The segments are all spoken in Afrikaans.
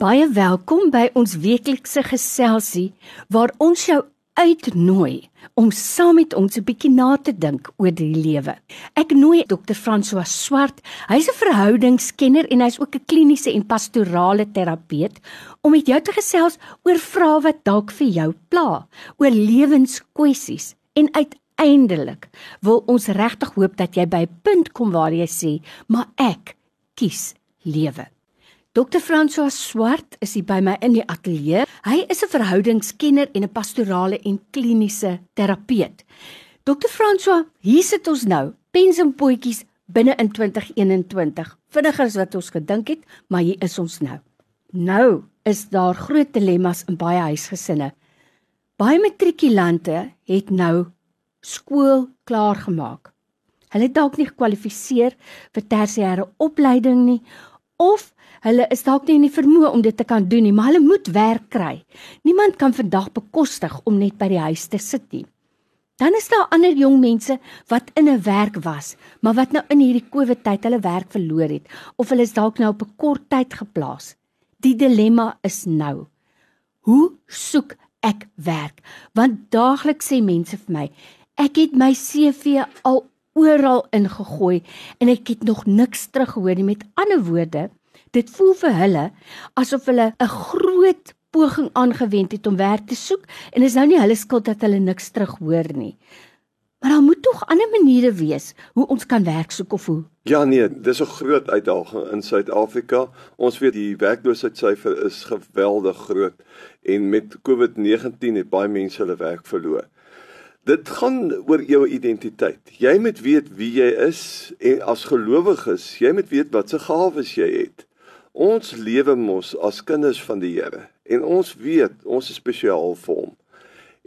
Baie welkom by ons weeklikse geselsie waar ons jou uitnooi om saam met ons 'n bietjie na te dink oor die lewe. Ek nooi Dr. François Swart. Hy's 'n verhoudingskenner en hy's ook 'n kliniese en pastorale terapeut om met jou te gesels oor vrae wat dalk vir jou pla, oor lewenskwessies en uiteindelik wil ons regtig hoop dat jy by 'n punt kom waar jy sê, "Maar ek kies lewe." Dr. François Swart is hier by my in die ateljee. Hy is 'n verhoudingskenner en 'n pastorale en kliniese terapeut. Dr. François, hier sit ons nou, pens en potjies binne in 2021. Vinniger as wat ons gedink het, maar hier is ons nou. Nou is daar groot dilemma's in baie huisgesinne. Baie matrikulante het nou skool klaar gemaak. Hulle dalk nie gekwalifiseer vir tersiêre opleiding nie of Hulle is dalk nie in die vermoë om dit te kan doen nie, maar hulle moet werk kry. Niemand kan vandag bekostig om net by die huis te sit nie. Dan is daar ander jong mense wat in 'n werk was, maar wat nou in hierdie COVID tyd hulle werk verloor het of hulle is dalk nou op 'n kort tyd geplaas. Die dilemma is nou: Hoe soek ek werk? Want daagliks sê mense vir my, ek het my CV al oral ingegooi en ek het nog niks teruggehoor nie. Met ander woorde, Dit voel vir hulle asof hulle 'n groot poging aangewend het om werk te soek en is nou nie hulle skuld dat hulle niks terughoor nie. Maar daar moet tog ander maniere wees hoe ons kan werk soek of hoe. Ja nee, dis 'n groot uitdaging in Suid-Afrika. Ons weet die werkloosheidssyfer is geweldig groot en met COVID-19 het baie mense hulle werk verloor. Dit gaan oor jou identiteit. Jy moet weet wie jy is en as gelowiges, jy moet weet wat se gawes jy het. Ons lewe mos as kinders van die Here en ons weet ons is spesiaal vir hom.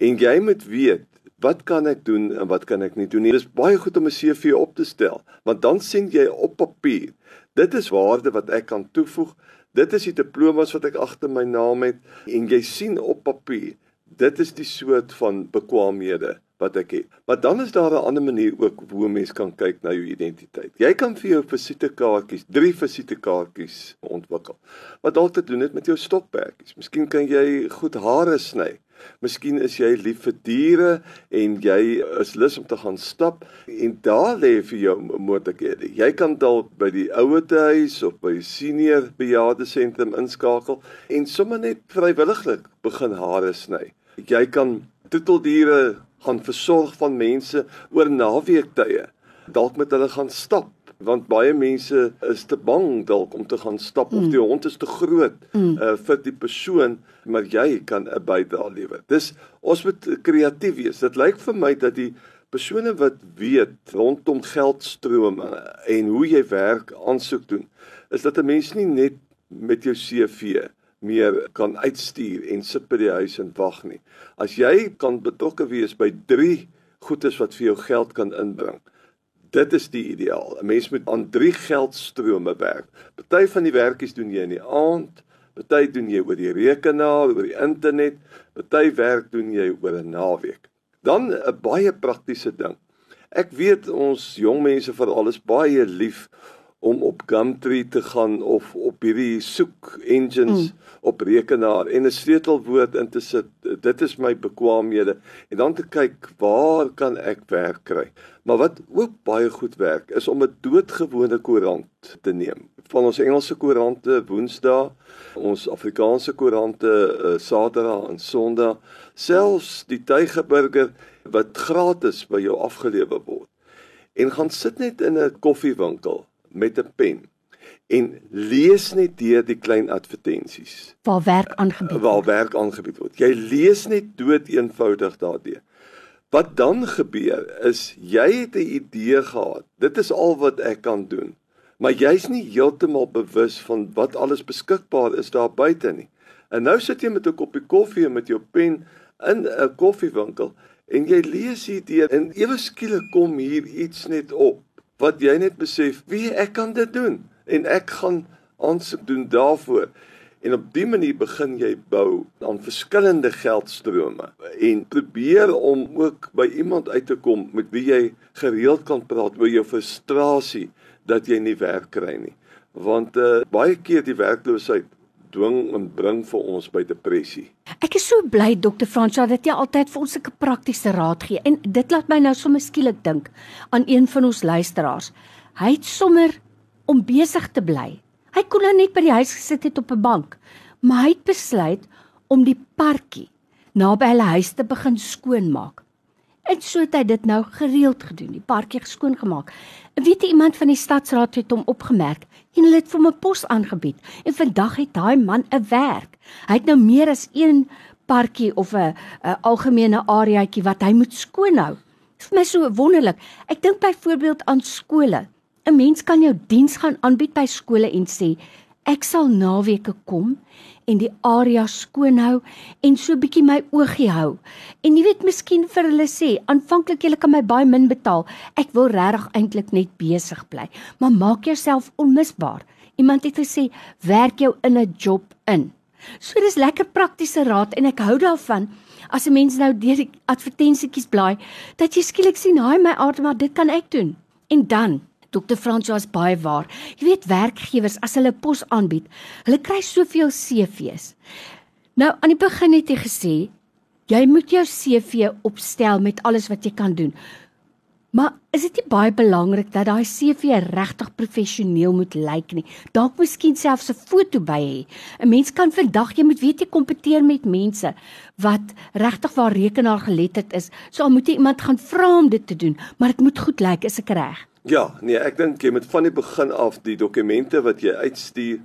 En jy moet weet wat kan ek doen en wat kan ek nie doen nie. Dit is baie goed om 'n CV op te stel, want dan sien jy op papier. Dit is waarde wat ek kan toevoeg. Dit is die diplomas wat ek agter my naam het en jy sien op papier. Dit is die soort van bekwaamhede wat ek het. Maar dan is daar 'n ander manier ook hoe mense kan kyk na jou identiteit. Jy kan vir jou visitekaartjies, drie visitekaartjies ontwikkel. Wat dalk te doen het met jou stokperdjies. Miskien kan jy goed hare sny. Miskien is jy lief vir diere en jy is lus om te gaan stap en daar lê vir jou moontlikhede. Jy kan dalk by die ouetehuis of by senior bejaarde sentrum inskakel en sommer net vrywilliglik begin hare sny. Jy kan troeteldiere gaan versorg van mense oor naweektye. Dalk met hulle gaan stap want baie mense is te bang dalk om te gaan stap mm. of die hond is te groot mm. uh, vir die persoon maar jy kan 'n bydrae lewer. Dis ons moet kreatief wees. Dit lyk vir my dat die persone wat weet rondom geldstrome en hoe jy werk aansoek doen is dat 'n mens nie net met jou CV meer kan uitstuur en sit by die huis en wag nie. As jy kan betrokke wees by 3 goedes wat vir jou geld kan inbring. Dit is die ideaal. 'n Mens moet aan 3 geldstrome werk. Party van die werkies doen jy in die aand, party doen jy oor die rekenaar, oor die internet, party werk doen jy oor 'n naweek. Dan 'n baie praktiese ding. Ek weet ons jong mense veral is baie lief om op Gumtree te gaan of op hierdie soek engines mm. op rekenaar en 'n sleutelwoord in te sit. Dit is my bekwaamhede en dan te kyk waar kan ek werk kry. Maar wat ook baie goed werk is om 'n doodgewone koerant te neem. Van ons Engelse koerante Woensdae, ons Afrikaanse koerante uh, Saterdag en Sondag, selfs die Tygerburger wat gratis by jou afgelewer word. En gaan sit net in 'n koffiewinkel met 'n pen en lees net deur die klein advertensies. Waar werk aangebied word. Waar werk aangebied word. Jy lees net dood eenvoudig daardie. Wat dan gebeur is jy het 'n idee gehad. Dit is al wat ek kan doen. Maar jy's nie heeltemal bewus van wat alles beskikbaar is daar buite nie. En nou sit jy met 'n koppie koffie en met jou pen in 'n koffiewinkel en jy lees hierdeur en ewe skielik kom hier iets net op wat jy net besef, wie ek kan dit doen en ek gaan aansoek doen daarvoor. En op dië manier begin jy bou aan verskillende geldstrome en probeer om ook by iemand uit te kom met wie jy gereeld kan praat oor jou frustrasie dat jy nie werk kry nie. Want uh, baie keer die werkloosheid dwing en bring vir ons by depressie. Ek is so bly Dr. Fransja dat jy altyd vir ons sulke praktiese raad gee en dit laat my nou sommer skielik dink aan een van ons luisteraars. Hy het sommer om besig te bly. Hy kon nou net by die huis gesit het op 'n bank, maar hy het besluit om die parkie naby hulle huis te begin skoonmaak. En so het hy dit nou gereeld gedoen, die parkie geskoon gemaak. Weet jy iemand van die stadsraad het hom opgemerk en hulle het vir hom 'n pos aangebied. En vandag het daai man 'n werk. Hy het nou meer as een parkie of 'n 'n algemene areaatjie wat hy moet skoonhou. Dit is vir my so wonderlik. Ek dink byvoorbeeld aan skole. 'n Mens kan jou diens gaan aanbied by skole en sê ek sal naweke kom en die area skoon hou en so bietjie my oogie hou. En jy weet miskien vir hulle sê, aanvanklik jy kan my baie min betaal. Ek wil regtig eintlik net besig bly, maar maak jouself onmisbaar. Iemand het gesê, werk jou in 'n job in. So dis lekker praktiese raad en ek hou daarvan as 'n mens nou deur die advertensietjies blaai dat jy skielik sien, "Haai my aard, maar dit kan ek doen." En dan Dr. Fransjoas baie waar. Jy weet werkgewers as hulle pos aanbied, hulle kry soveel CV's. Nou aan die begin het jy gesê jy moet jou CV opstel met alles wat jy kan doen. Maar is dit nie baie belangrik dat daai CV regtig professioneel moet lyk nie? Dalk miskien selfs 'n foto by hê. 'n Mens kan vandag jy moet weet jy kompeteer met mense wat regtig waar rekenaar geletterd is. So al moet jy iemand gaan vra om dit te doen, maar dit moet goed lyk, is ek reg? Ja, nee, ek dink jy moet van die begin af die dokumente wat jy uitstuur,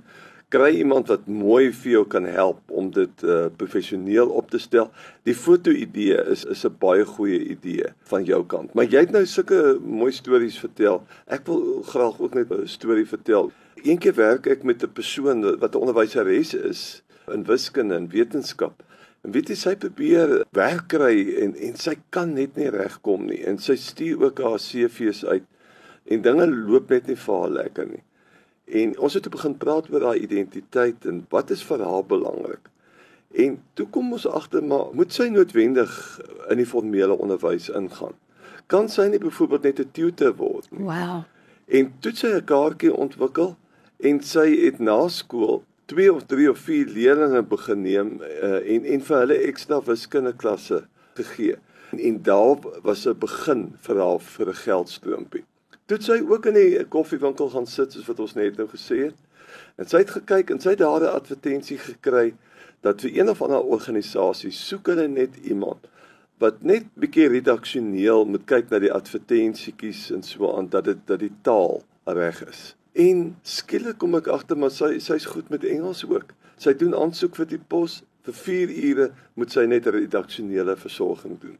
kry iemand wat mooi vir jou kan help om dit uh, professioneel op te stel. Die foto-idee is is 'n baie goeie idee van jou kant. Maar jy het nou sulke mooi stories vertel. Ek wil graag ook net 'n storie vertel. Eendag werk ek met 'n persoon wat 'n onderwyseres is in wiskunde en wetenskap. En weet jy sy probeer werk kry en en sy kan net nie regkom nie. En sy stuur ook haar CV's uit en dinge loop net nie vir haar lekker nie. En ons het begin praat oor haar identiteit en wat is vir haar belangrik. En toe kom ons agter maar moet sy noodwendig in die formele onderwys ingaan. Kan sy nie byvoorbeeld net 'n tutor word nie? Wow. En toe sy 'n kaartjie ontwikkel en sy het na skool 2 of 3 of 4 leerders begin neem uh, en en vir hulle ekstra wiskunde klasse gegee. En, en daar was 'n begin vir haar vir 'n geldstroompie. Toe sy ook in die koffiewinkel gaan sit soos wat ons net nou gesê het. En sy het gekyk en sy het daar 'n advertensie gekry dat vir een of ander organisasie soek hulle net iemand wat net bietjie redaksioneel moet kyk na die advertensietjies en so aan dat dit dat die taal reg is. En skielik kom ek agter maar sy sy's goed met Engels ook. Sy doen aansoek vir die pos vir 4 ure moet sy net redaksionele versorging doen.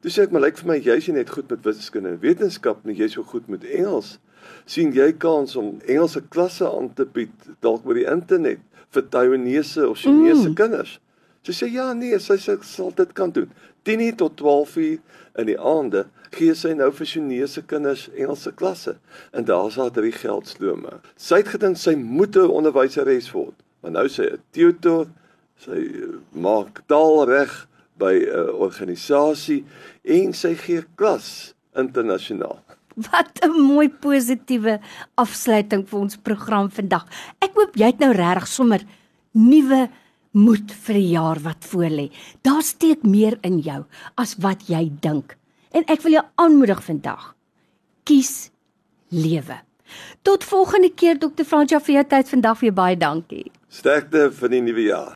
Toe sê ek maar lyk vir my jy's net goed met wiskunde en wetenskap, nie jy's so goed met Engels. sien jy kans om Engelse klasse aan te bied dalk oor die internet vir Taiwanese of Chinese mm. kinders? Sy sê ja nee, sy sê sal dit kan doen. 10 tot 12 uur in die aande gee sy nou vir Chinese kinders Engelse klasse en daar's haar drie geldstrome. Sy het gedink sy moet 'n onderwyseres word, maar nou sê 'n tutor, sy maak taal reg by 'n uh, organisasie en sy gee klas internasionaal. Wat 'n mooi positiewe afsluiting vir ons program vandag. Ek hoop jy het nou regtig sommer nuwe moed vir die jaar wat voorlê. Daar steek meer in jou as wat jy dink. En ek wil jou aanmoedig vandag. Kies lewe. Tot volgende keer Dr. Fransja vir jou tyd vandag weer baie dankie. Sterkte vir die nuwe jaar.